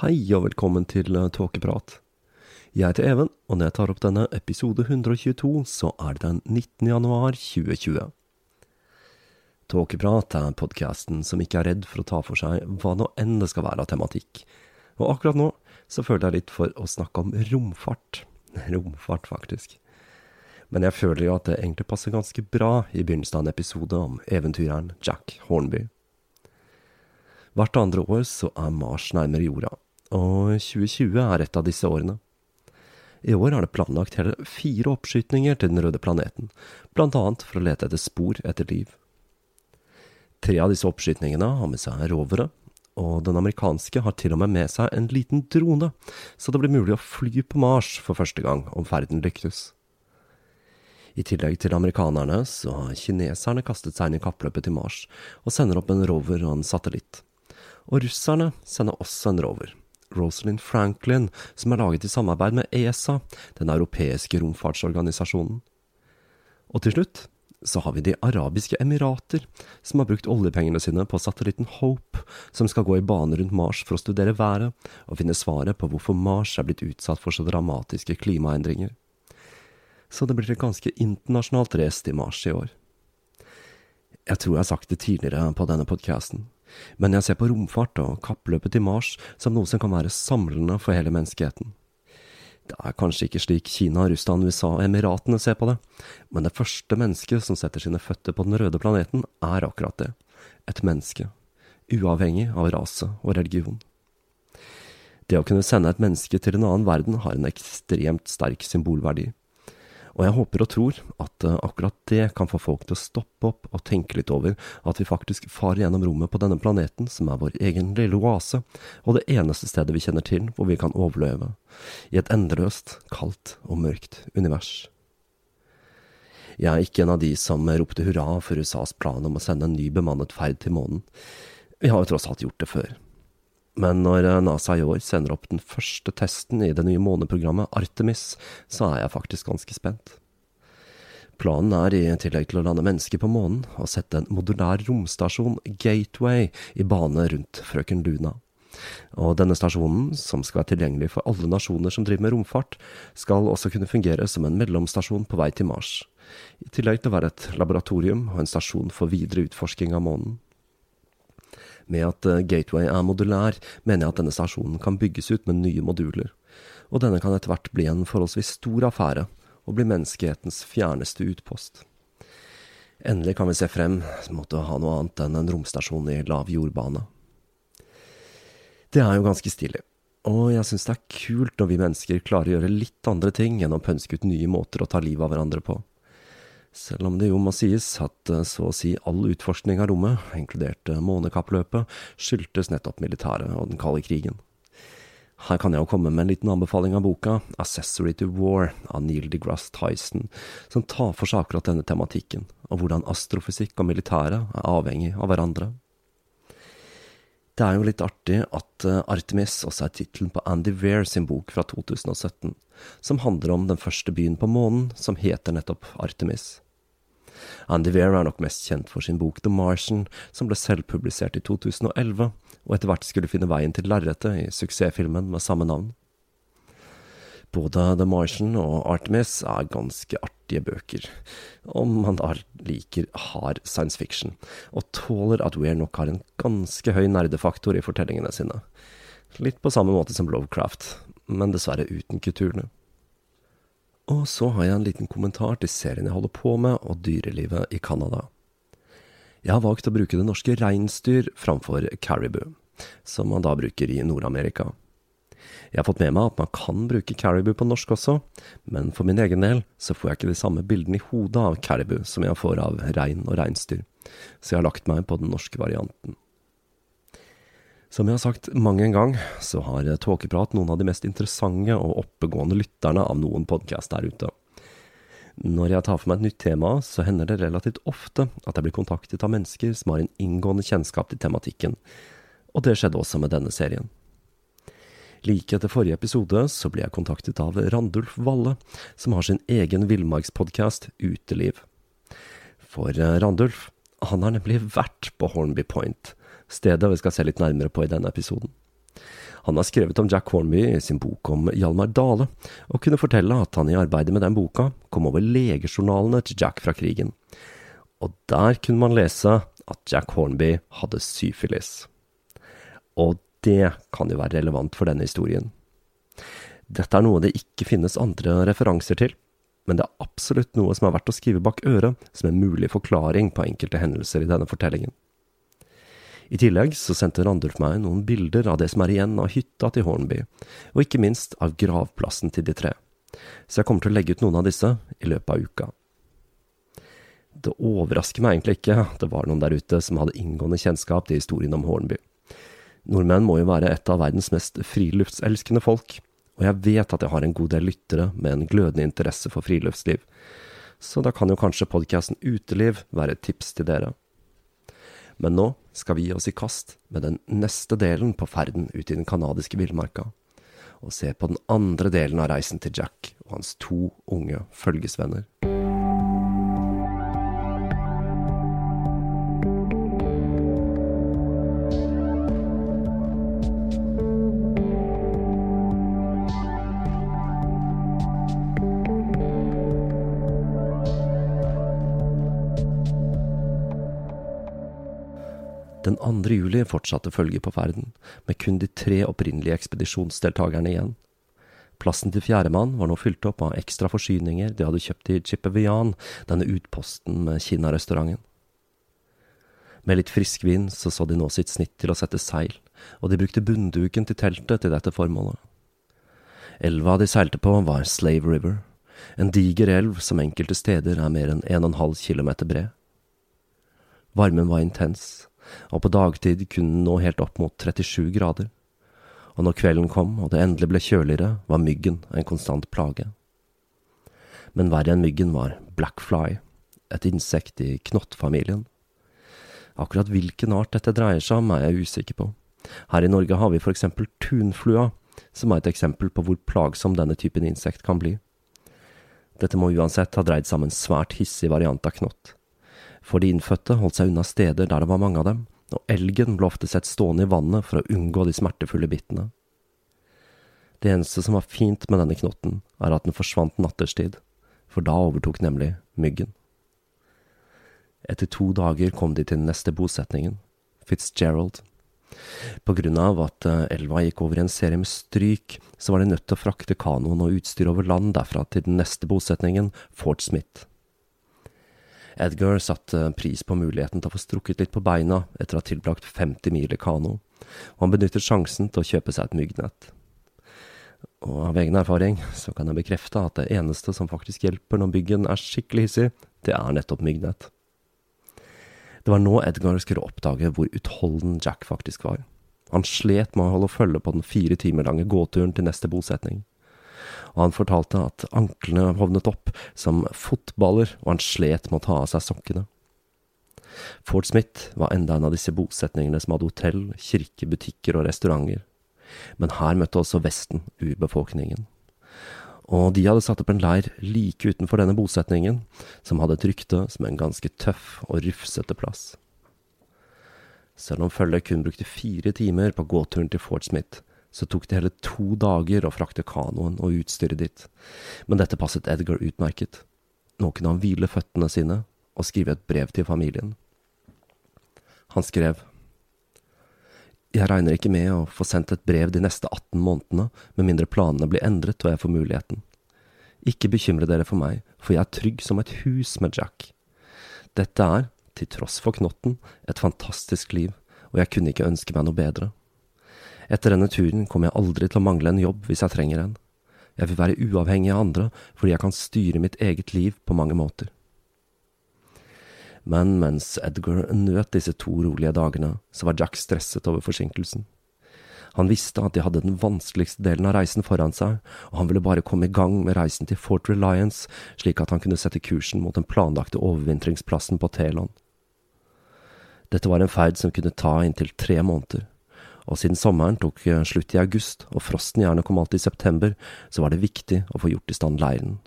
Hei og velkommen til Tåkeprat. Jeg heter Even, og når jeg tar opp denne episode 122, så er det den 19. januar 2020. Tåkeprat er podkasten som ikke er redd for å ta for seg hva nå enn det skal være av tematikk. Og akkurat nå så føler jeg litt for å snakke om romfart. Romfart, faktisk. Men jeg føler jo at det egentlig passer ganske bra i begynnelsen av en episode om eventyreren Jack Hornby. Hvert andre år så er Mars nærmere jorda, og 2020 er et av disse årene. I år er det planlagt hele fire oppskytninger til den røde planeten, annet for å lete etter spor etter liv. Tre av disse oppskytningene har med seg rovere, og den amerikanske har til og med med seg en liten drone, så det blir mulig å fly på Mars for første gang om ferden lyktes. I tillegg til amerikanerne, så har kineserne kastet seg inn i kappløpet til Mars, og sender opp en rover og en satellitt. Og russerne sender også en rover, Rosalind Franklin, som er laget i samarbeid med ESA, den europeiske romfartsorganisasjonen. Og til slutt så har vi De arabiske emirater, som har brukt oljepengene sine på satellitten Hope, som skal gå i bane rundt Mars for å studere været og finne svaret på hvorfor Mars er blitt utsatt for så dramatiske klimaendringer. Så det blir et ganske internasjonalt race til Mars i år. Jeg tror jeg har sagt det tidligere på denne podkasten, men jeg ser på romfart og kappløpet til Mars som noe som kan være samlende for hele menneskeheten. Det er kanskje ikke slik Kina, Russland, USA og Emiratene ser på det, men det første mennesket som setter sine føtter på den røde planeten, er akkurat det, et menneske, uavhengig av rase og religion. Det å kunne sende et menneske til en annen verden har en ekstremt sterk symbolverdi. Og jeg håper og tror at uh, akkurat det kan få folk til å stoppe opp og tenke litt over at vi faktisk farer gjennom rommet på denne planeten, som er vår egen lille oase, og det eneste stedet vi kjenner til hvor vi kan overleve, i et endeløst, kaldt og mørkt univers. Jeg er ikke en av de som ropte hurra for USAs plan om å sende en ny bemannet ferd til månen. Vi har jo tross alt gjort det før. Men når NASA i år sender opp den første testen i det nye måneprogrammet Artemis, så er jeg faktisk ganske spent. Planen er, i tillegg til å lande mennesker på månen, å sette en modulær romstasjon, Gateway, i bane rundt frøken Luna. Og denne stasjonen, som skal være tilgjengelig for alle nasjoner som driver med romfart, skal også kunne fungere som en mellomstasjon på vei til Mars, i tillegg til å være et laboratorium og en stasjon for videre utforsking av månen. Med at eh, Gateway er modulær, mener jeg at denne stasjonen kan bygges ut med nye moduler, og denne kan etter hvert bli en forholdsvis stor affære, og bli menneskehetens fjerneste utpost. Endelig kan vi se frem mot å ha noe annet enn en romstasjon i lav jordbane. Det er jo ganske stilig, og jeg syns det er kult når vi mennesker klarer å gjøre litt andre ting enn å pønske ut nye måter å ta livet av hverandre på. Selv om det jo må sies at eh, så å si all utforskning av rommet, inkludert eh, månekappløpet, skyldtes nettopp militæret og den kalde krigen. Her kan jeg jo komme med en liten anbefaling av boka Accessory to War av Neil deGrasse Tyson, som tar for seg akkurat denne tematikken, og hvordan astrofysikk og militæret er avhengig av hverandre. Det er jo litt artig at eh, Artemis også er tittelen på Andy Weir sin bok fra 2017, som handler om den første byen på månen, som heter nettopp Artemis. Andy Weir er nok mest kjent for sin bok The Martian, som ble selvpublisert i 2011, og etter hvert skulle finne veien til lerretet i suksessfilmen med samme navn. Både The Martian og Artemis er ganske artige bøker, om man da liker hard science fiction, og tåler at Weir nok har en ganske høy nerdefaktor i fortellingene sine. Litt på samme måte som Lovecraft, men dessverre uten kulturene. Og så har jeg en liten kommentar til serien jeg holder på med, og dyrelivet i Canada. Jeg har valgt å bruke det norske reinsdyr framfor caribou, som man da bruker i Nord-Amerika. Jeg har fått med meg at man kan bruke caribou på norsk også, men for min egen del så får jeg ikke de samme bildene i hodet av caribou som jeg får av rein og reinsdyr, så jeg har lagt meg på den norske varianten. Som jeg har sagt mange en gang, så har Tåkeprat noen av de mest interessante og oppegående lytterne av noen podkast der ute. Når jeg tar for meg et nytt tema, så hender det relativt ofte at jeg blir kontaktet av mennesker som har en inngående kjennskap til tematikken, og det skjedde også med denne serien. Like etter forrige episode så ble jeg kontaktet av Randulf Valle, som har sin egen villmarkspodkast Uteliv. For eh, Randulf, han har nemlig vært på Hornby Point, stedet vi skal se litt nærmere på i denne episoden. Han har skrevet om Jack Hornby i sin bok om Hjalmar Dale, og kunne fortelle at han i arbeidet med den boka kom over legejournalene til Jack fra krigen. Og der kunne man lese at Jack Hornby hadde syfilis. Og det kan jo være relevant for denne historien. Dette er noe det ikke finnes andre referanser til, men det er absolutt noe som er verdt å skrive bak øret som en mulig forklaring på enkelte hendelser i denne fortellingen. I tillegg så sendte Randulf meg noen bilder av det som er igjen av hytta til Hornby, og ikke minst av gravplassen til de tre, så jeg kommer til å legge ut noen av disse i løpet av uka. Det overrasker meg egentlig ikke at det var noen der ute som hadde inngående kjennskap til historien om Hornby. Nordmenn må jo være et av verdens mest friluftselskende folk, og jeg vet at jeg har en god del lyttere med en glødende interesse for friluftsliv, så da kan jo kanskje podkasten Uteliv være et tips til dere. Men nå skal vi gi oss i kast med den neste delen på ferden ut i den canadiske villmarka, og se på den andre delen av reisen til Jack og hans to unge følgesvenner. Den 2. juli fortsatte følget på ferden, med kun de tre opprinnelige ekspedisjonsdeltakerne igjen. Plassen til fjerdemann var nå fylt opp av ekstra forsyninger de hadde kjøpt i Chippevian, denne utposten med Kina-restauranten. Med litt frisk vind så så de nå sitt snitt til å sette seil, og de brukte bunnduken til teltet til dette formålet. Elva de seilte på, var Slave River, en diger elv som enkelte steder er mer enn 1,5 kilometer bred. Varmen var intens, og på dagtid kunne den nå helt opp mot 37 grader. Og når kvelden kom og det endelig ble kjøligere, var myggen en konstant plage. Men verre enn myggen var blackfly, et insekt i knottfamilien. Akkurat hvilken art dette dreier seg om, er jeg usikker på, Her i Norge har vi for eksempel tunflua, som er et eksempel på hvor plagsom denne typen insekt kan bli. Dette må uansett ha dreid seg om en svært hissig variant av knott. For de innfødte holdt seg unna steder der det var mange av dem, og elgen ble ofte sett stående i vannet for å unngå de smertefulle bittene. Det eneste som var fint med denne knotten, er at den forsvant natterstid, for da overtok nemlig myggen. Etter to dager kom de til den neste bosetningen, Fitzgerald. På grunn av at eh, elva gikk over i en serie med stryk, så var de nødt til å frakte kanoen og utstyr over land derfra til den neste bosetningen, Fort Smith. Edgar satte pris på muligheten til å få strukket litt på beina etter å ha tilbrakt 50 mil i kano, og han benyttet sjansen til å kjøpe seg et myggnett. Og av egen erfaring så kan jeg bekrefte at det eneste som faktisk hjelper når byggen er skikkelig hissig, det er nettopp myggnett. Det var nå Edgar skulle oppdage hvor utholden Jack faktisk var. Han slet med å holde følge på den fire timer lange gåturen til neste bosetning. Og han fortalte at anklene hovnet opp som fotballer, og han slet med å ta av seg sokkene. Fort Smith var enda en av disse bosetningene som hadde hotell, kirke, butikker og restauranter. Men her møtte også Vesten urbefolkningen og de hadde satt opp en leir like utenfor denne bosetningen, som hadde et rykte som en ganske tøff og rufsete plass. Selv om følget kun brukte fire timer på gåturen til Fort Smith, så tok det hele to dager å frakte kanoen og utstyret dit, men dette passet Edgar utmerket. Nå kunne han hvile føttene sine og skrive et brev til familien. Han skrev jeg regner ikke med å få sendt et brev de neste 18 månedene, med mindre planene blir endret og jeg får muligheten. Ikke bekymre dere for meg, for jeg er trygg som et hus med Jack. Dette er, til tross for knotten, et fantastisk liv, og jeg kunne ikke ønske meg noe bedre. Etter denne turen kommer jeg aldri til å mangle en jobb hvis jeg trenger en. Jeg vil være uavhengig av andre fordi jeg kan styre mitt eget liv på mange måter. Men mens Edgar nøt disse to rolige dagene, så var Jack stresset over forsinkelsen. Han visste at de hadde den vanskeligste delen av reisen foran seg, og han ville bare komme i gang med reisen til Fort Reliance, slik at han kunne sette kursen mot den planlagte overvintringsplassen på Telon. Dette var en ferd som kunne ta inntil tre måneder, og siden sommeren tok slutt i august og frosten gjerne kom alltid i september, så var det viktig å få gjort i stand leiren.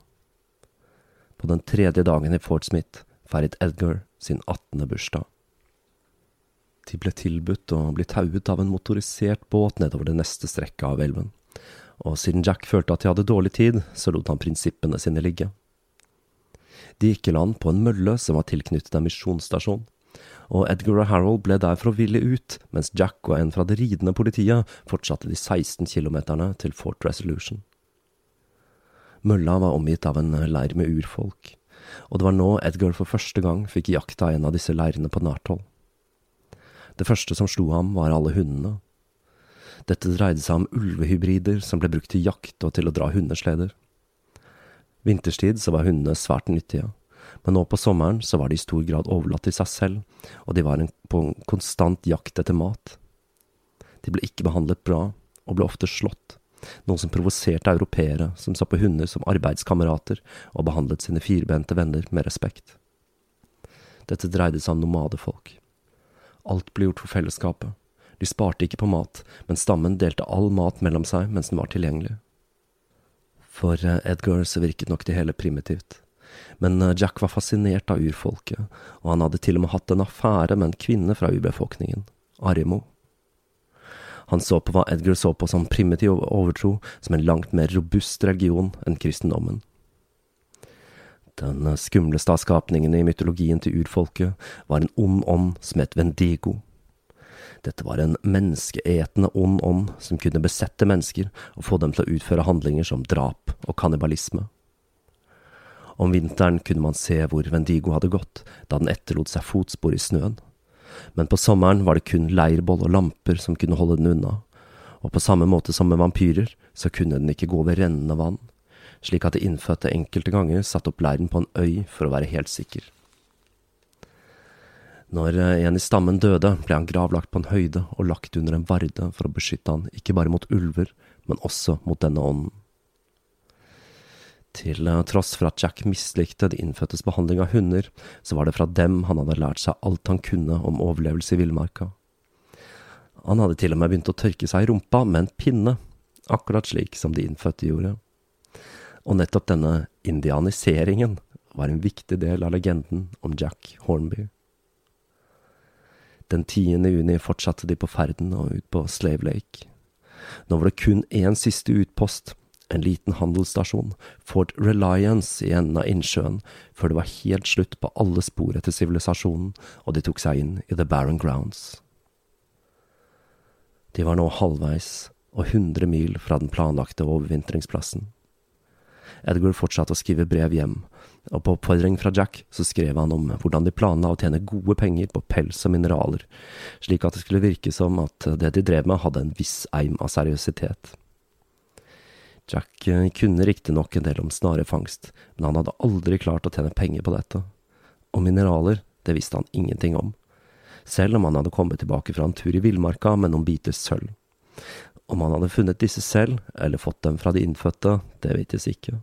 På den tredje dagen i Fort Smith feiret Edgar sin 18. bursdag. De ble tilbudt å bli tauet av en motorisert båt nedover det neste strekket av elven, og siden Jack følte at de hadde dårlig tid, så lot han prinsippene sine ligge. De gikk i land på en mølle som var tilknyttet en misjonsstasjon, og Edgar og Harold ble derfor villig ut, mens Jack og en fra det ridende politiet fortsatte de 16 kilometerne til Fort Resolution. Mølla var omgitt av en leir med urfolk, og det var nå Edgar for første gang fikk jakta en av disse leirene på nært hold. Det første som slo ham, var alle hundene. Dette dreide seg om ulvehybrider som ble brukt til jakt og til å dra hundesleder. Vinterstid så var hundene svært nyttige, men nå på sommeren så var de i stor grad overlatt til seg selv, og de var en, på en konstant jakt etter mat. De ble ikke behandlet bra, og ble ofte slått noe som provoserte europeere som så på hunder som arbeidskamerater og behandlet sine firbente venner med respekt. Dette dreide seg om nomadefolk. Alt ble gjort for fellesskapet. De sparte ikke på mat, men stammen delte all mat mellom seg mens den var tilgjengelig. For eh, Edgar så virket nok det hele primitivt. Men eh, Jack var fascinert av urfolket, og han hadde til og med hatt en affære med en kvinne fra urbefolkningen, Arimo. Han så på hva Edgar så på som primitiv overtro, som en langt mer robust religion enn kristendommen. Den skumleste av skapningene i mytologien til urfolket var en ond ånd som het Vendigo. Dette var en menneskeetende ond ånd som kunne besette mennesker og få dem til å utføre handlinger som drap og kannibalisme. Om vinteren kunne man se hvor Vendigo hadde gått da den etterlot seg fotspor i snøen men på sommeren var det kun leirboll og lamper som kunne holde den unna, og på samme måte som med vampyrer, så kunne den ikke gå ved rennende vann, slik at de innfødte enkelte ganger satte opp leiren på en øy for å være helt sikker. Når eh, en i stammen døde, ble han gravlagt på en høyde og lagt under en varde for å beskytte han ikke bare mot ulver, men også mot denne ånden. Til eh, tross for at Jack mislikte de innfødtes behandling av hunder, så var det fra dem han hadde lært seg alt han kunne om overlevelse i villmarka. Han hadde til og med begynt å tørke seg i rumpa med en pinne, akkurat slik som de innfødte gjorde. Og nettopp denne indianiseringen var en viktig del av legenden om Jack Hornby. Den 10. juni fortsatte de på ferden og ut på Slave Lake. Nå var det kun én siste utpost, en liten handelsstasjon, Fort Reliance i enden av innsjøen, før det var helt slutt på alle spor etter sivilisasjonen, og de tok seg inn i The Barren Grounds. De var nå halvveis og hundre mil fra den planlagte overvintringsplassen. Edgar fortsatte å skrive brev hjem, og på oppfordring fra Jack så skrev han om hvordan de planla å tjene gode penger på pels og mineraler, slik at det skulle virke som at det de drev med hadde en viss eim av seriøsitet. Jack eh, kunne riktignok en del om snarefangst, men han hadde aldri klart å tjene penger på dette. Og mineraler, det visste han ingenting om, selv om han hadde kommet tilbake fra en tur i villmarka med noen biter sølv. Om han hadde funnet disse selv, eller fått dem fra de innfødte, det vites ikke.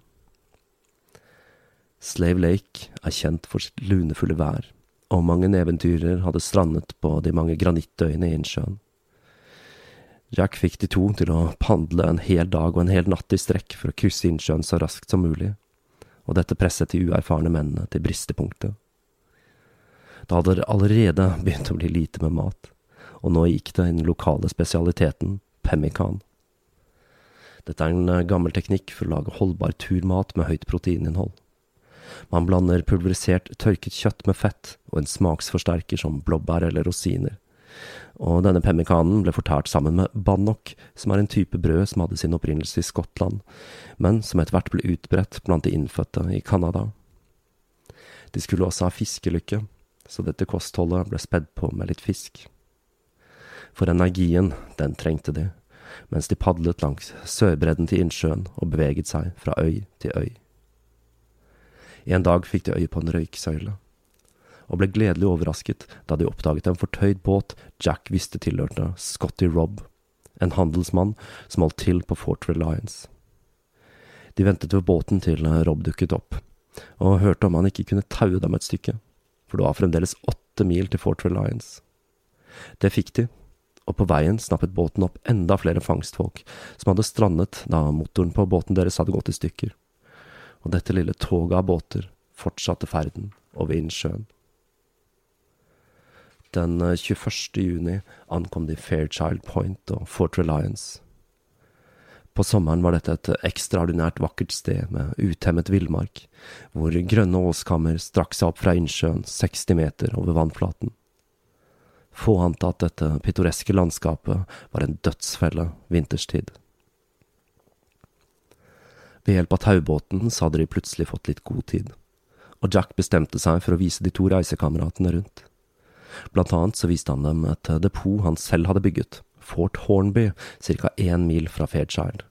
Slave Lake er kjent for sitt lunefulle vær, og mange eventyrer hadde strandet på de mange granittøyene i innsjøen. Jack fikk de to til å pandle en hel dag og en hel natt i strekk for å krysse innsjøen så raskt som mulig, og dette presset de uerfarne mennene til bristepunktet. Det hadde allerede begynt å bli lite med mat, og nå gikk det i den lokale spesialiteten pemmican. Dette er en gammel teknikk for å lage holdbar turmat med høyt proteininnhold. Man blander pulverisert tørket kjøtt med fett og en smaksforsterker som blåbær eller rosiner. Og denne pemmikanen ble fortært sammen med bannock, som er en type brød som hadde sin opprinnelse i Skottland, men som etter hvert ble utbredt blant de innfødte i Canada. De skulle også ha fiskelykke, så dette kostholdet ble spedd på med litt fisk. For energien, den trengte de, mens de padlet langs sørbredden til innsjøen og beveget seg fra øy til øy. En dag fikk de øye på en røyksøyle, og ble gledelig overrasket da de oppdaget en fortøyd båt Jack visste tilhørte Scotty Robb, en handelsmann som holdt til på Fort Reliance. De ventet ved båten til Robb dukket opp, og hørte om han ikke kunne taue dem et stykke, for det var fremdeles åtte mil til Fort Reliance. Det fikk de, og på veien snappet båten opp enda flere fangstfolk som hadde strandet da motoren på båten deres hadde gått i stykker og dette lille toget av båter fortsatte ferden over innsjøen. Den 21. Eh, juni ankom de Fairchild Point og Fort Reliance. På sommeren var dette et ekstraordinært vakkert sted med utemmet villmark, hvor grønne åskammer strakk seg opp fra innsjøen 60 meter over vannflaten. Få ante at dette pittoreske landskapet var en dødsfelle vinterstid. Ved hjelp av taubåten så hadde de plutselig fått litt god tid, og Jack bestemte seg for å vise de to reisekameratene rundt. Blant annet så viste han dem et depot han selv hadde bygget, Fort Hornby, ca. én mil fra Fairchild.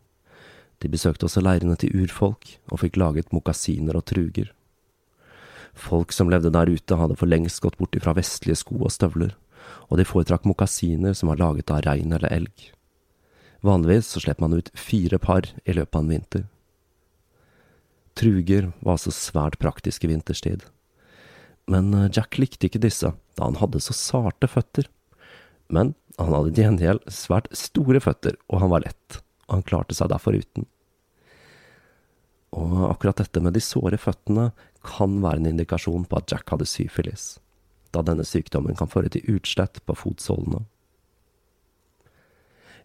De besøkte også leirene til urfolk, og fikk laget mokasiner og truger. Folk som levde der ute, hadde for lengst gått bort ifra vestlige sko og støvler, og de foretrakk mokasiner som var laget av rein eller elg. Vanligvis så slipper man ut fire par i løpet av en vinter. Truger var så svært praktiske vinterstid. Men eh, Jack likte ikke disse, da han hadde så sarte føtter. Men han hadde til gjengjeld svært store føtter, og han var lett, og han klarte seg derfor uten. Og akkurat dette med de såre føttene kan være en indikasjon på at Jack hadde syfilis, da denne sykdommen kan føre til utslett på fotsålene.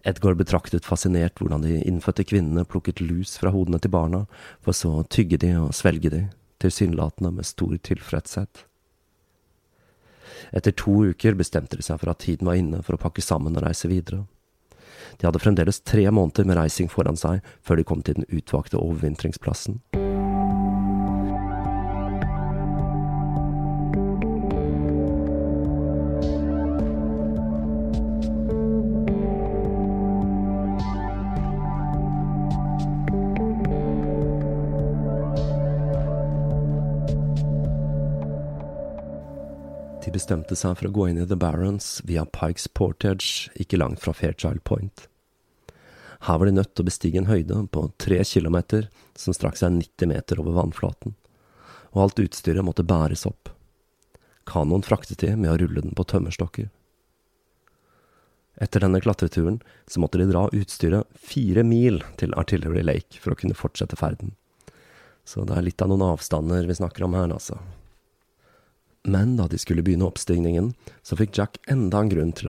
Edgar betraktet fascinert hvordan de innfødte kvinnene plukket lus fra hodene til barna, for så å tygge de og svelge de, tilsynelatende med stor tilfredshet. Etter to uker bestemte de seg for at tiden var inne for å pakke sammen og reise videre. De hadde fremdeles tre måneder med reising foran seg før de kom til den utvalgte overvintringsplassen. Bestemte seg for å gå inn i The Barons via Pikes Portage, ikke langt fra Fairchild Point. Her var de nødt til å bestige en høyde på tre kilometer som strakk seg 90 meter over vannflaten, og alt utstyret måtte bæres opp. Kanoen fraktet de med å rulle den på tømmerstokker. Etter denne klatreturen så måtte de dra utstyret fire mil til Artillery Lake for å kunne fortsette ferden. Så det er litt av noen avstander vi snakker om her, altså. Men da de skulle begynne oppstigningen, så fikk Jack enda en grunn til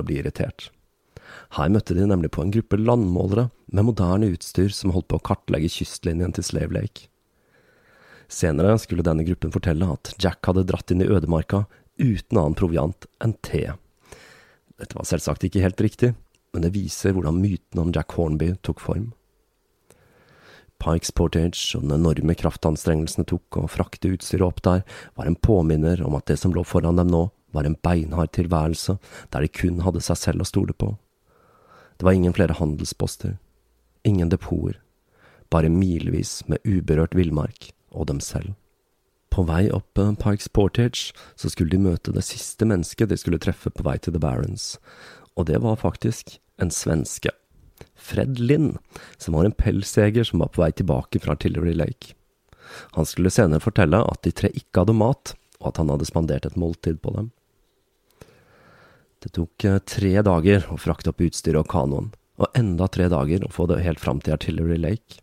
å bli irritert. Her møtte de nemlig på en gruppe landmålere med moderne utstyr som holdt på å kartlegge kystlinjen til Slave Lake. Senere skulle denne gruppen fortelle at Jack hadde dratt inn i ødemarka uten annen proviant enn te. Dette var selvsagt ikke helt riktig, men det viser hvordan myten om Jack Hornby tok form. Pikes Portage og den enorme kraftanstrengelsen det tok å frakte utstyret opp der, var en påminner om at det som lå foran dem nå, var en beinhard tilværelse der de kun hadde seg selv å stole på. Det var ingen flere handelsposter, ingen depoter, bare milevis med uberørt villmark og dem selv. På vei opp Pikes Portage så skulle de møte det siste mennesket de skulle treffe på vei til The Barons, og det var faktisk en svenske. Fred Lind, som var en pelsjeger som var på vei tilbake fra Tillery Lake. Han skulle senere fortelle at de tre ikke hadde mat, og at han hadde spandert et måltid på dem. Det tok eh, tre dager å frakte opp utstyret og kanoen, og enda tre dager å få det helt fram til Artillery Lake.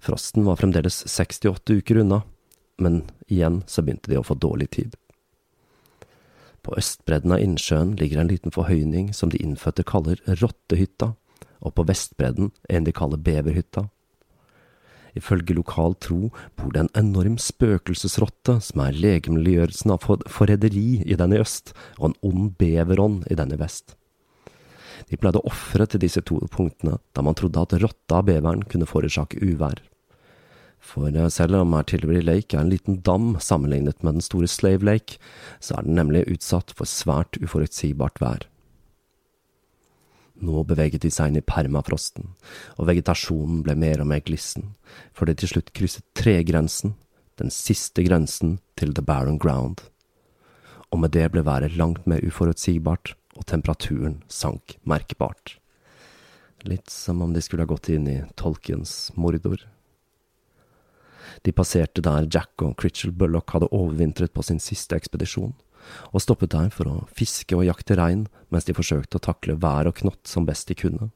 Frosten var fremdeles 68 uker unna, men igjen så begynte de å få dårlig tid. På østbredden av innsjøen ligger en liten forhøyning som de innfødte kaller Rottehytta, og på vestbredden en de kaller Beverhytta. Ifølge lokal tro bor det en enorm spøkelsesrotte som er legemliggjørelsen av forræderi i den i øst, og en ond beverånd i den i vest. De pleide å ofre til disse to punktene, da man trodde at rotta av beveren kunne forårsake uvær. For selv om Artillery Lake er en liten dam sammenlignet med den store Slave Lake, så er den nemlig utsatt for svært uforutsigbart vær. Nå beveget de seg inn i permafrosten, og vegetasjonen ble mer og mer glissen, før de til slutt krysset tregrensen, den siste grensen til The Barren Ground. Og med det ble været langt mer uforutsigbart, og temperaturen sank merkbart. Litt som om de skulle ha gått inn i Tolkiens Mordor. De passerte der Jack og Critchell Bullock hadde overvintret på sin siste ekspedisjon og stoppet der for å fiske og jakte rein mens de forsøkte å takle vær og knott som best de kunne.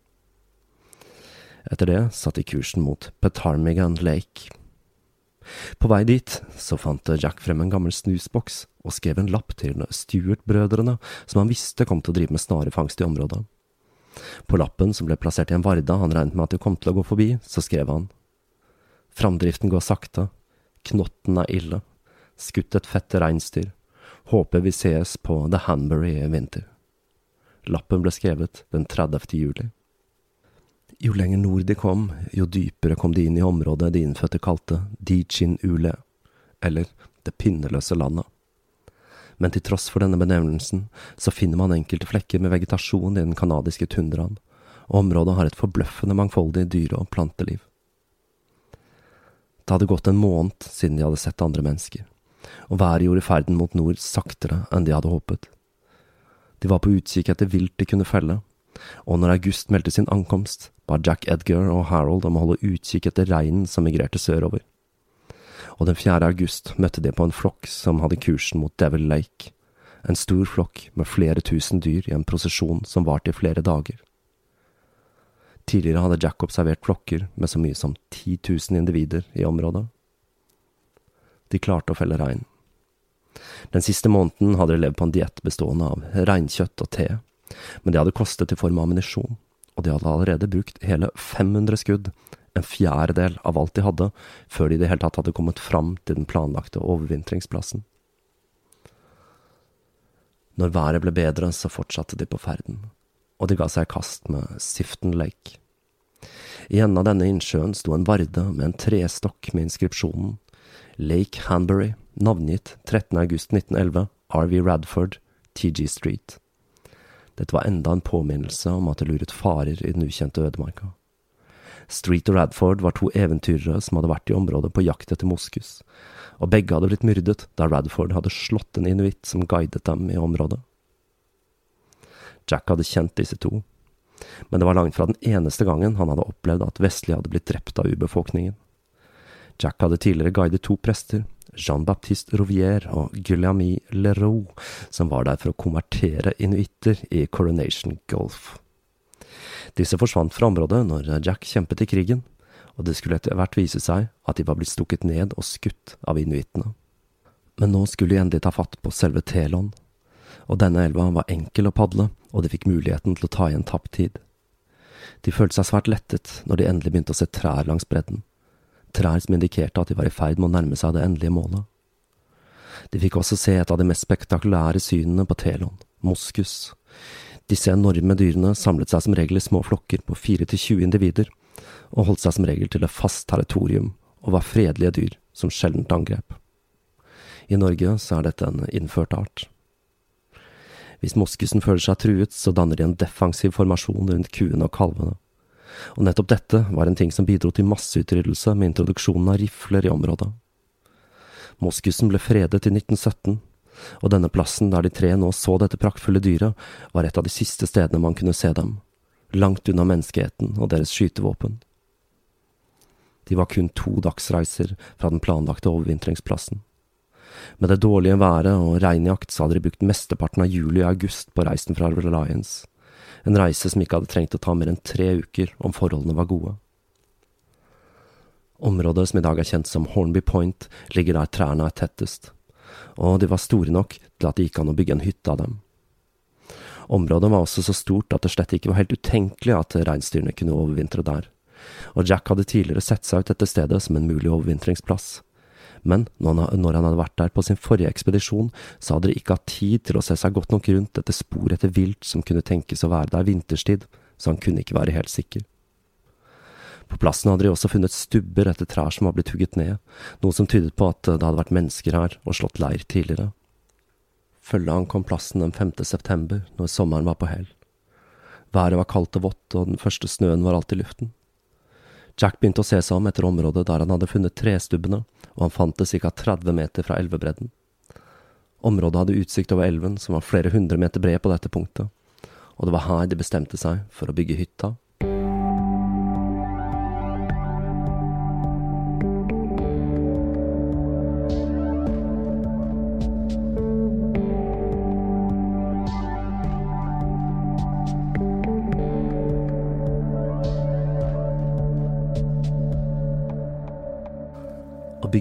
Etter det satte de kursen mot Petarmigan Lake. På vei dit så fant Jack frem en gammel snusboks og skrev en lapp til Stuart-brødrene, som han visste kom til å drive med snarefangst i området. På lappen, som ble plassert i en varde han regnet med at de kom til å gå forbi, så skrev han Framdriften går sakte, knotten er ille, skutt et fett reinsdyr, Håper vi sees på The Hanbury i vinter. Lappen ble skrevet den 30. juli. Jo lenger nord de kom, jo dypere kom de inn i området de innfødte kalte Dijin Ule, eller Det pinneløse landet. Men til tross for denne benevnelsen, så finner man enkelte flekker med vegetasjon i den canadiske tundraen, og området har et forbløffende mangfoldig dyre- og planteliv. Det hadde gått en måned siden de hadde sett andre mennesker og været gjorde ferden mot nord saktere enn de hadde håpet. De var på utkikk etter vilt de kunne felle, og når August meldte sin ankomst, ba Jack Edgar og Harold om å holde utkikk etter reinen som migrerte sørover. Og den 4. august møtte de på en flokk som hadde kursen mot Devil Lake, en stor flokk med flere tusen dyr i en prosesjon som varte i flere dager. Tidligere hadde Jack observert flokker med så mye som 10 000 individer i området. De klarte å felle rein. Den siste måneden hadde de levd på en diett bestående av reinkjøtt og te, men det hadde kostet i form av ammunisjon, og de hadde allerede brukt hele 500 skudd, en fjerdedel av alt de hadde, før de i det hele tatt hadde kommet fram til den planlagte overvintringsplassen. Når været ble bedre, så fortsatte de på ferden, og de ga seg i kast med Siften Lake. I enden av denne innsjøen sto en varde med en trestokk med inskripsjonen Lake Hanbury, navngitt 13.8.1911, RV Radford, TG Street. Dette var enda en påminnelse om at det luret farer i den ukjente ødemarka. Street og Radford var to eventyrere som hadde vært i området på jakt etter moskus, og begge hadde blitt myrdet da Radford hadde slått en inuitt som guidet dem i området. Jack hadde kjent disse to, men det var langt fra den eneste gangen han hadde opplevd at vestlige hadde blitt drept av urbefolkningen. Jack hadde tidligere guidet to prester, Jean-Baptiste Rouvier og Guillaume Leroux, som var der for å konvertere inuitter i Coronation Gulf. Disse forsvant fra området når Jack kjempet i krigen, og det skulle etter hvert vise seg at de var blitt stukket ned og skutt av inuittene. Men nå skulle de endelig ta fatt på selve Telon, og denne elva var enkel å padle, og de fikk muligheten til å ta igjen tapt tid. De følte seg svært lettet når de endelig begynte å se trær langs bredden trær som indikerte at de var i ferd med å nærme seg det endelige målet. De fikk også se et av de mest spektakulære synene på Telon, moskus. Disse enorme dyrene samlet seg som regel i små flokker på fire til 20 individer, og holdt seg som regel til et fast territorium og var fredelige dyr som sjeldent angrep. I Norge så er dette en innført art. Hvis moskusen føler seg truet, så danner de en defensiv formasjon rundt kuene og kalvene og nettopp dette var en ting som bidro til masseutryddelse med introduksjonen av rifler i området. Moskusen ble fredet i 1917, og denne plassen der de tre nå så dette praktfulle dyret, var et av de siste stedene man kunne se dem, langt unna menneskeheten og deres skytevåpen. De var kun to dagsreiser fra den planlagte overvintringsplassen. Med det dårlige været og regnjakt så hadde de brukt mesteparten av juli og august på reisen fra Reliance en reise som ikke hadde trengt å ta mer enn tre uker om forholdene var gode. Området som i dag er kjent som Hornby Point, ligger der trærne er tettest, og de var store nok til at det gikk an å bygge en hytte av dem. Området var også så stort at det slett ikke var helt utenkelig at reinsdyrene kunne overvintre der, og Jack hadde tidligere sett seg ut dette stedet som en mulig overvintringsplass men når han hadde vært der på sin forrige ekspedisjon, så hadde de ikke hatt tid til å se seg godt nok rundt etter spor etter vilt som kunne tenkes å være der vinterstid, så han kunne ikke være helt sikker. På plassen hadde de også funnet stubber etter trær som var blitt hugget ned, noe som tydet på at det hadde vært mennesker her og slått leir tidligere. Følget ankom plassen den 5. september, når sommeren var på hell. Været var kaldt og vått, og den første snøen var alt i luften. Jack begynte å se seg om etter området der han hadde funnet trestubbene, og han fant det ca 30 meter fra elvebredden. Området hadde utsikt over elven, som var flere hundre meter bred på dette punktet, og det var her de bestemte seg for å bygge hytta.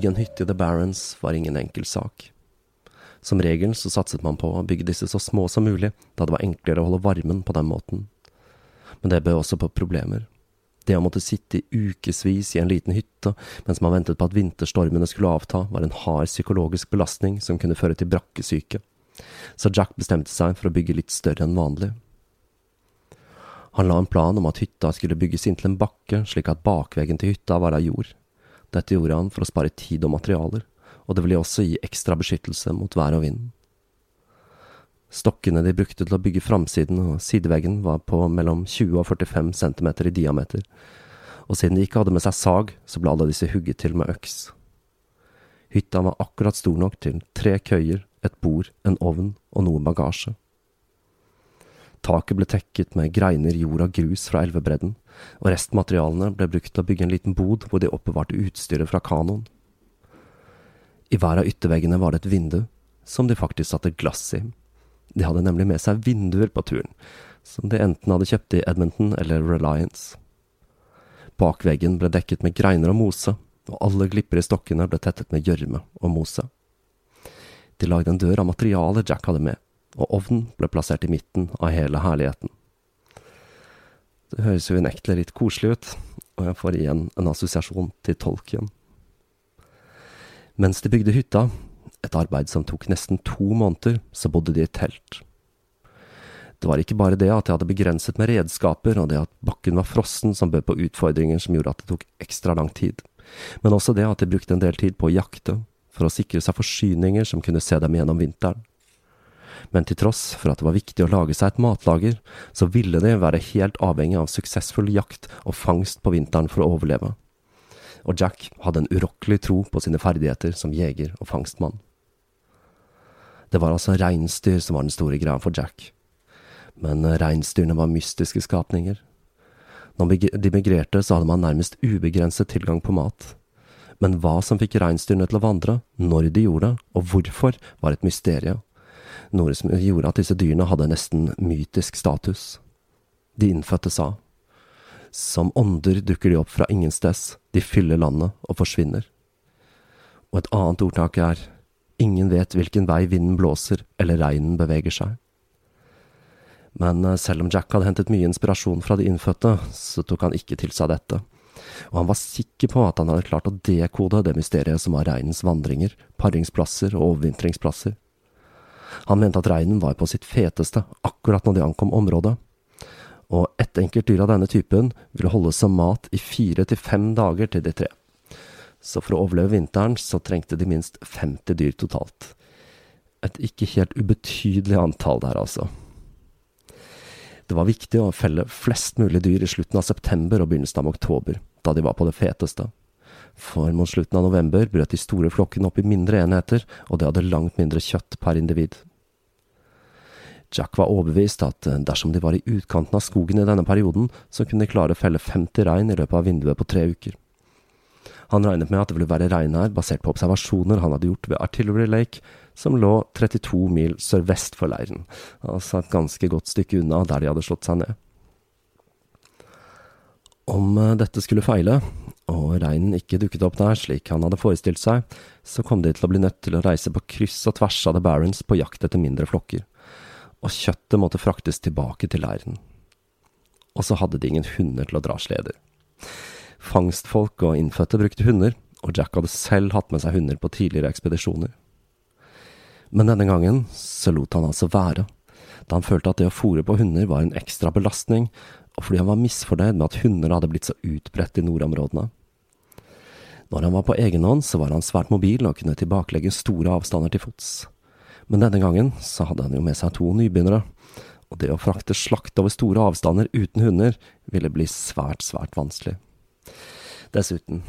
Bygge en hytte i The Barrens var ingen enkel sak. Som regel så satset man på å bygge disse så små som mulig, da det var enklere å holde varmen på den måten. Men det bød også på problemer. Det å måtte sitte i ukevis i en liten hytte mens man ventet på at vinterstormene skulle avta, var en hard psykologisk belastning som kunne føre til brakkesyke. Så Jack bestemte seg for å bygge litt større enn vanlig. Han la en plan om at hytta skulle bygges inntil en bakke, slik at bakveggen til hytta var av jord. Dette gjorde han for å spare tid og materialer, og det ville også gi ekstra beskyttelse mot vær og vind. Stokkene de brukte til å bygge framsiden og sideveggen var på mellom 20 og 45 centimeter i diameter, og siden de ikke hadde med seg sag, så ble alle disse hugget til med øks. Hytta var akkurat stor nok til tre køyer, et bord, en ovn og noe bagasje. Taket ble tekket med greiner, jord og grus fra elvebredden, og restmaterialene ble brukt til å bygge en liten bod hvor de oppbevarte utstyret fra kanoen. I hver av ytterveggene var det et vindu, som de faktisk satte glass i. De hadde nemlig med seg vinduer på turen, som de enten hadde kjøpt i Edmonton eller Reliance. Bak veggen ble dekket med greiner og mose, og alle glipper i stokkene ble tettet med gjørme og mose. De lagde en dør av materialet Jack hadde med, og ovnen ble plassert i midten av hele herligheten. Det høres jo unektelig litt koselig ut, og jeg får igjen en assosiasjon til Tolkien. Mens de bygde hytta, et arbeid som tok nesten to måneder, så bodde de i telt. Det var ikke bare det at de hadde begrenset med redskaper, og det at bakken var frossen som bød på utfordringer som gjorde at det tok ekstra lang tid, men også det at de brukte en del tid på å jakte, for å sikre seg forsyninger som kunne se dem gjennom vinteren men til tross for at det var viktig å lage seg et matlager, så ville de være helt avhengig av suksessfull jakt og fangst på vinteren for å overleve. Og Jack hadde en urokkelig tro på sine ferdigheter som jeger og fangstmann. Det var altså reinsdyr som var den store greia for Jack. Men reinsdyrene var mystiske skapninger. Når de migrerte, så hadde man nærmest ubegrenset tilgang på mat. Men hva som fikk reinsdyrene til å vandre, når de gjorde det, og hvorfor, var et mysterium noe som gjorde at disse dyrene hadde nesten mytisk status. De innfødte sa, som ånder dukker de opp fra ingensteds, de fyller landet og forsvinner. Og et annet ordtak er, ingen vet hvilken vei vinden blåser eller regnen beveger seg. Men eh, selv om Jack hadde hentet mye inspirasjon fra de innfødte, så tok han ikke til seg dette, og han var sikker på at han hadde klart å dekode det mysteriet som var reinens vandringer, paringsplasser og overvintringsplasser. Han mente at reinen var på sitt feteste akkurat når de ankom området, og ett enkelt dyr av denne typen ville holde som mat i fire til fem dager til de tre. Så for å overleve vinteren så trengte de minst 50 dyr totalt. Et ikke helt ubetydelig antall der, altså. Det var viktig å felle flest mulig dyr i slutten av september og begynnelsen av oktober, da de var på det feteste. For mot slutten av november brøt de store flokkene opp i mindre enheter, og de hadde langt mindre kjøtt per individ. Jack var overbevist at eh, dersom de var i utkanten av skogen i denne perioden, så kunne de klare å felle 50 rein i løpet av vinduet på tre uker. Han regnet med at det ville være rein her, basert på observasjoner han hadde gjort ved Artillery Lake, som lå 32 mil sørvest for leiren, altså et ganske godt stykke unna der de hadde slått seg ned. Om eh, dette skulle feile, og reinen ikke dukket opp der slik han hadde forestilt seg, så kom de til å bli nødt til å reise på kryss og tvers av The Barons på jakt etter mindre flokker og kjøttet måtte fraktes tilbake til leiren. Og så hadde de ingen hunder til å dra sleder. Fangstfolk og innfødte brukte hunder, og Jack hadde selv hatt med seg hunder på tidligere ekspedisjoner. Men denne gangen så lot han altså være, da han følte at det å fòre på hunder var en ekstra belastning, og fordi han var misfornøyd med at hunder hadde blitt så utbredt i nordområdene. Når han var på egen hånd, så var han svært mobil og kunne tilbakelegge store avstander til fots. Men denne gangen så hadde han jo med seg to nybegynnere, og det å frakte slakt over store avstander uten hunder ville bli svært, svært vanskelig. Dessuten,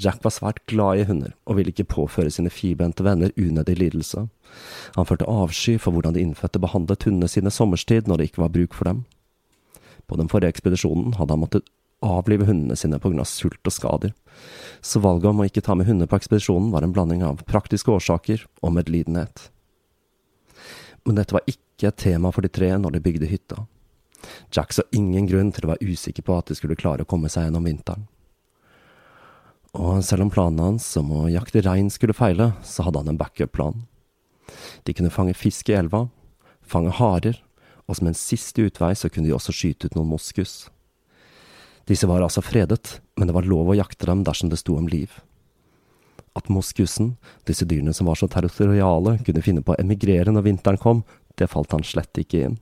Jack var svært glad i hunder, og ville ikke påføre sine firbente venner unødig lidelse. Han følte avsky for hvordan de innfødte behandlet hundene sine sommerstid når det ikke var bruk for dem. På den forrige ekspedisjonen hadde han måttet avlive hundene sine av sult og skader, så valget om å ikke ta med hunder på ekspedisjonen var en blanding av praktiske årsaker og medlidenhet men dette var ikke et tema for de tre når de bygde hytta. Jack så ingen grunn til å være usikker på at de skulle klare å komme seg gjennom vinteren. Og selv om planen hans om å jakte rein skulle feile, så hadde han en backup-plan. De kunne fange fisk i elva, fange harer, og som en siste utvei så kunne de også skyte ut noen moskus. Disse var altså fredet, men det var lov å jakte dem dersom det sto om liv at moskusen, disse dyrene som var så territoriale, kunne finne på å emigrere når vinteren kom, det falt han slett ikke inn.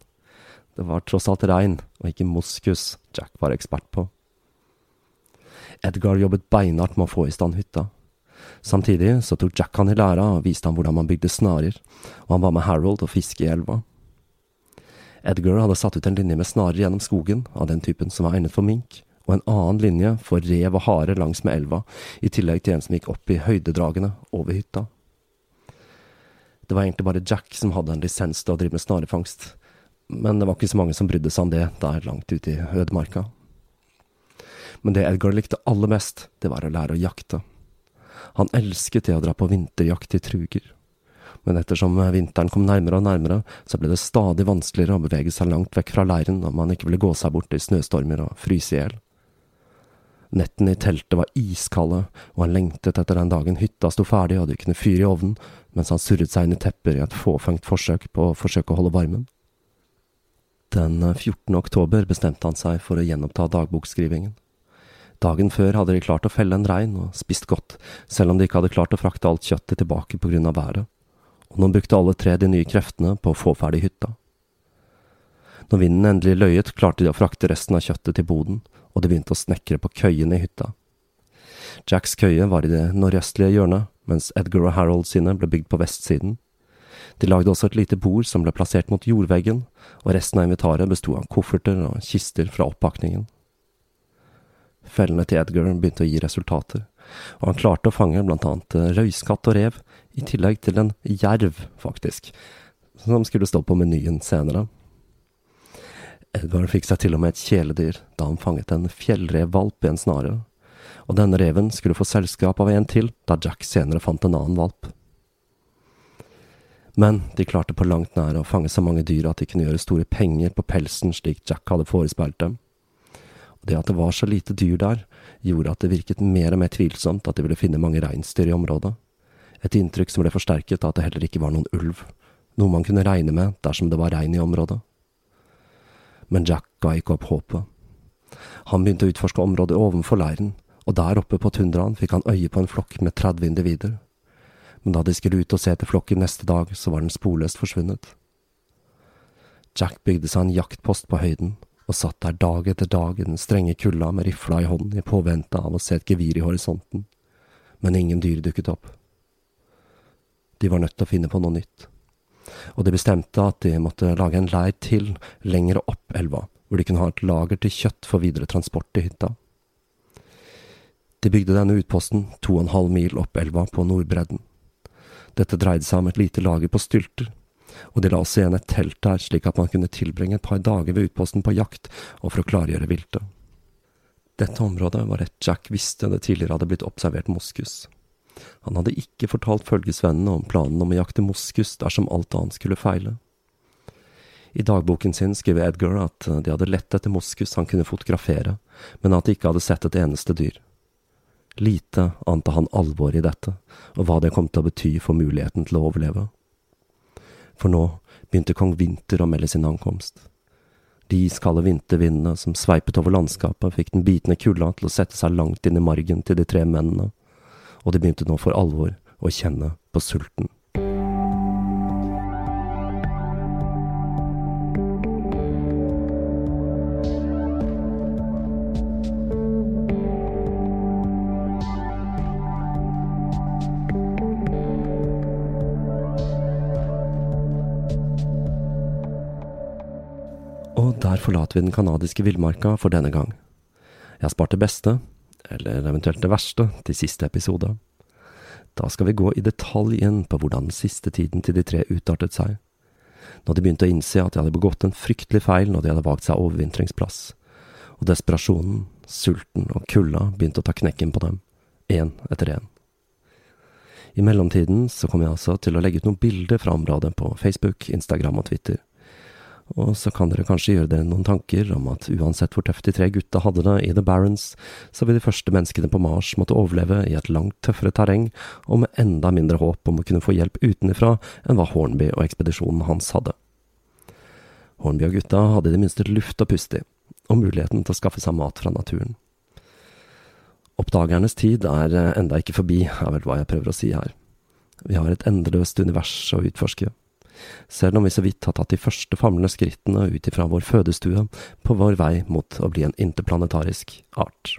Det var tross alt regn, og ikke moskus, Jack var ekspert på. Edgar jobbet beinhardt med å få i stand hytta. Samtidig så tok Jack han i læra og viste ham hvordan man bygde snarer, og han var med Harold og fiske i elva. Edgar hadde satt ut en linje med snarer gjennom skogen, av den typen som var egnet for mink, og en annen linje for rev og hare langs med elva, i tillegg til en som gikk opp i høydedragene over hytta. Det var egentlig bare Jack som hadde en lisens til å drive med snarefangst, men det var ikke så mange som brydde seg om det der langt ute i ødemarka. Men det Edgar likte aller mest, det var å lære å jakte. Han elsket det å dra på vinterjakt i truger. Men ettersom vinteren kom nærmere og nærmere, så ble det stadig vanskeligere å bevege seg langt vekk fra leiren om man ikke ville gå seg bort i snøstormer og fryse i hjel. Nettene i teltet var iskalde, og han lengtet etter den dagen hytta sto ferdig og de kunne fyre i ovnen, mens han surret seg inn i tepper i et fåfengt forsøk på å forsøke å holde varmen. Den 14. oktober bestemte han seg for å gjenoppta dagbokskrivingen. Dagen før hadde de klart å felle en rein og spist godt, selv om de ikke hadde klart å frakte alt kjøttet tilbake på grunn av været, og nå brukte alle tre de nye kreftene på å få ferdig hytta. Når vinden endelig løyet, klarte de å frakte resten av kjøttet til boden, og de begynte å snekre på køyene i hytta. Jacks køye var i det nordøstlige hjørnet, mens Edgar og Harold sine ble bygd på vestsiden. De lagde også et lite bord som ble plassert mot jordveggen, og resten av inventaret besto av kofferter og kister fra oppakningen. Fellene til Edgar begynte å gi resultater, og han klarte å fange annet eh, røyskatt og rev, i tillegg til en jerv, faktisk, som skulle stå på menyen senere. Edvard fikk seg til og med et kjæledyr da han fanget en fjellrevvalp i en snare, og denne reven skulle få selskap av en til da Jack senere fant en annen valp. Men de klarte på langt nær å fange så mange dyr at de kunne gjøre store penger på pelsen slik Jack hadde forespeilt dem. Og det at det var så lite dyr der, gjorde at det virket mer og mer tvilsomt at de ville finne mange reinsdyr i området. Et inntrykk som ble forsterket av at det heller ikke var noen ulv, noe man kunne regne med dersom det var rein i området. Men Jack ga ikke opp håpet. Han begynte å utforske området ovenfor leiren, og der oppe på tundraen fikk han øye på en flokk med 30 individer. Men da de skulle ut og se etter flokken neste dag, så var den sporløst forsvunnet. Jack bygde seg en jaktpost på høyden, og satt der dag etter dag i den strenge kulda med rifla i hånden i påvente av å se et gevir i horisonten, men ingen dyr dukket opp. De var nødt til å finne på noe nytt, og de bestemte at de måtte lage en leir til lenger opp elva, hvor de kunne ha et lager til kjøtt for videre transport til hytta. De bygde denne utposten to og en halv mil opp elva på nordbredden. Dette dreide seg om et lite lager på stylter, og de la også igjen et telt der, slik at man kunne tilbringe et par dager ved utposten på jakt og for å klargjøre viltet. Dette området var et Jack visste det tidligere hadde blitt observert moskus. Han hadde ikke fortalt følgesvennene om planen om å jakte moskus dersom alt annet skulle feile. I dagboken sin skriver Edgar at de hadde lett etter moskus han kunne fotografere, men at de ikke hadde sett et eneste dyr. Lite ante han alvoret i dette, og hva det kom til å bety for muligheten til å overleve for nå begynte kong Vinter å melde sin ankomst. De iskalde vintervindene som sveipet over landskapet, fikk den bitende kulda til å sette seg langt inn i margen til de tre mennene, og de begynte nå for alvor å kjenne på sulten. Forlater vi den canadiske villmarka for denne gang. Jeg har spart det beste, eller eventuelt det verste, til siste episode. Da skal vi gå i detalj igjen på hvordan den siste tiden til de tre utartet seg. Når de begynte å innse at de hadde begått en fryktelig feil når de hadde valgt seg overvintringsplass. Og desperasjonen, sulten og kulda begynte å ta knekken på dem, én etter én. I mellomtiden så kom jeg altså til å legge ut noen bilder fra området på Facebook, Instagram og Twitter. Og så kan dere kanskje gjøre dere noen tanker om at uansett hvor tøft de tre gutta hadde det i The Barons, så vil de første menneskene på Mars måtte overleve i et langt tøffere terreng, og med enda mindre håp om å kunne få hjelp utenfra enn hva Hornby og ekspedisjonen hans hadde. Hornby og gutta hadde i det minste luft å puste i, og muligheten til å skaffe seg mat fra naturen. Oppdagernes tid er enda ikke forbi, er vel hva jeg prøver å si her. Vi har et endeløst univers å utforske selv om vi så vidt har tatt de første famlende skrittene ut ifra vår fødestue på vår vei mot å bli en interplanetarisk art.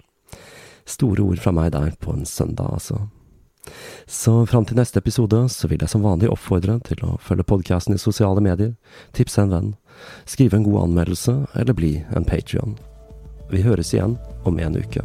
Store ord fra meg der på en søndag, altså. Så fram til neste episode så vil jeg som vanlig oppfordre til å følge podkasten i sosiale medier, tipse en venn, skrive en god anmeldelse eller bli en patrion. Vi høres igjen om en uke.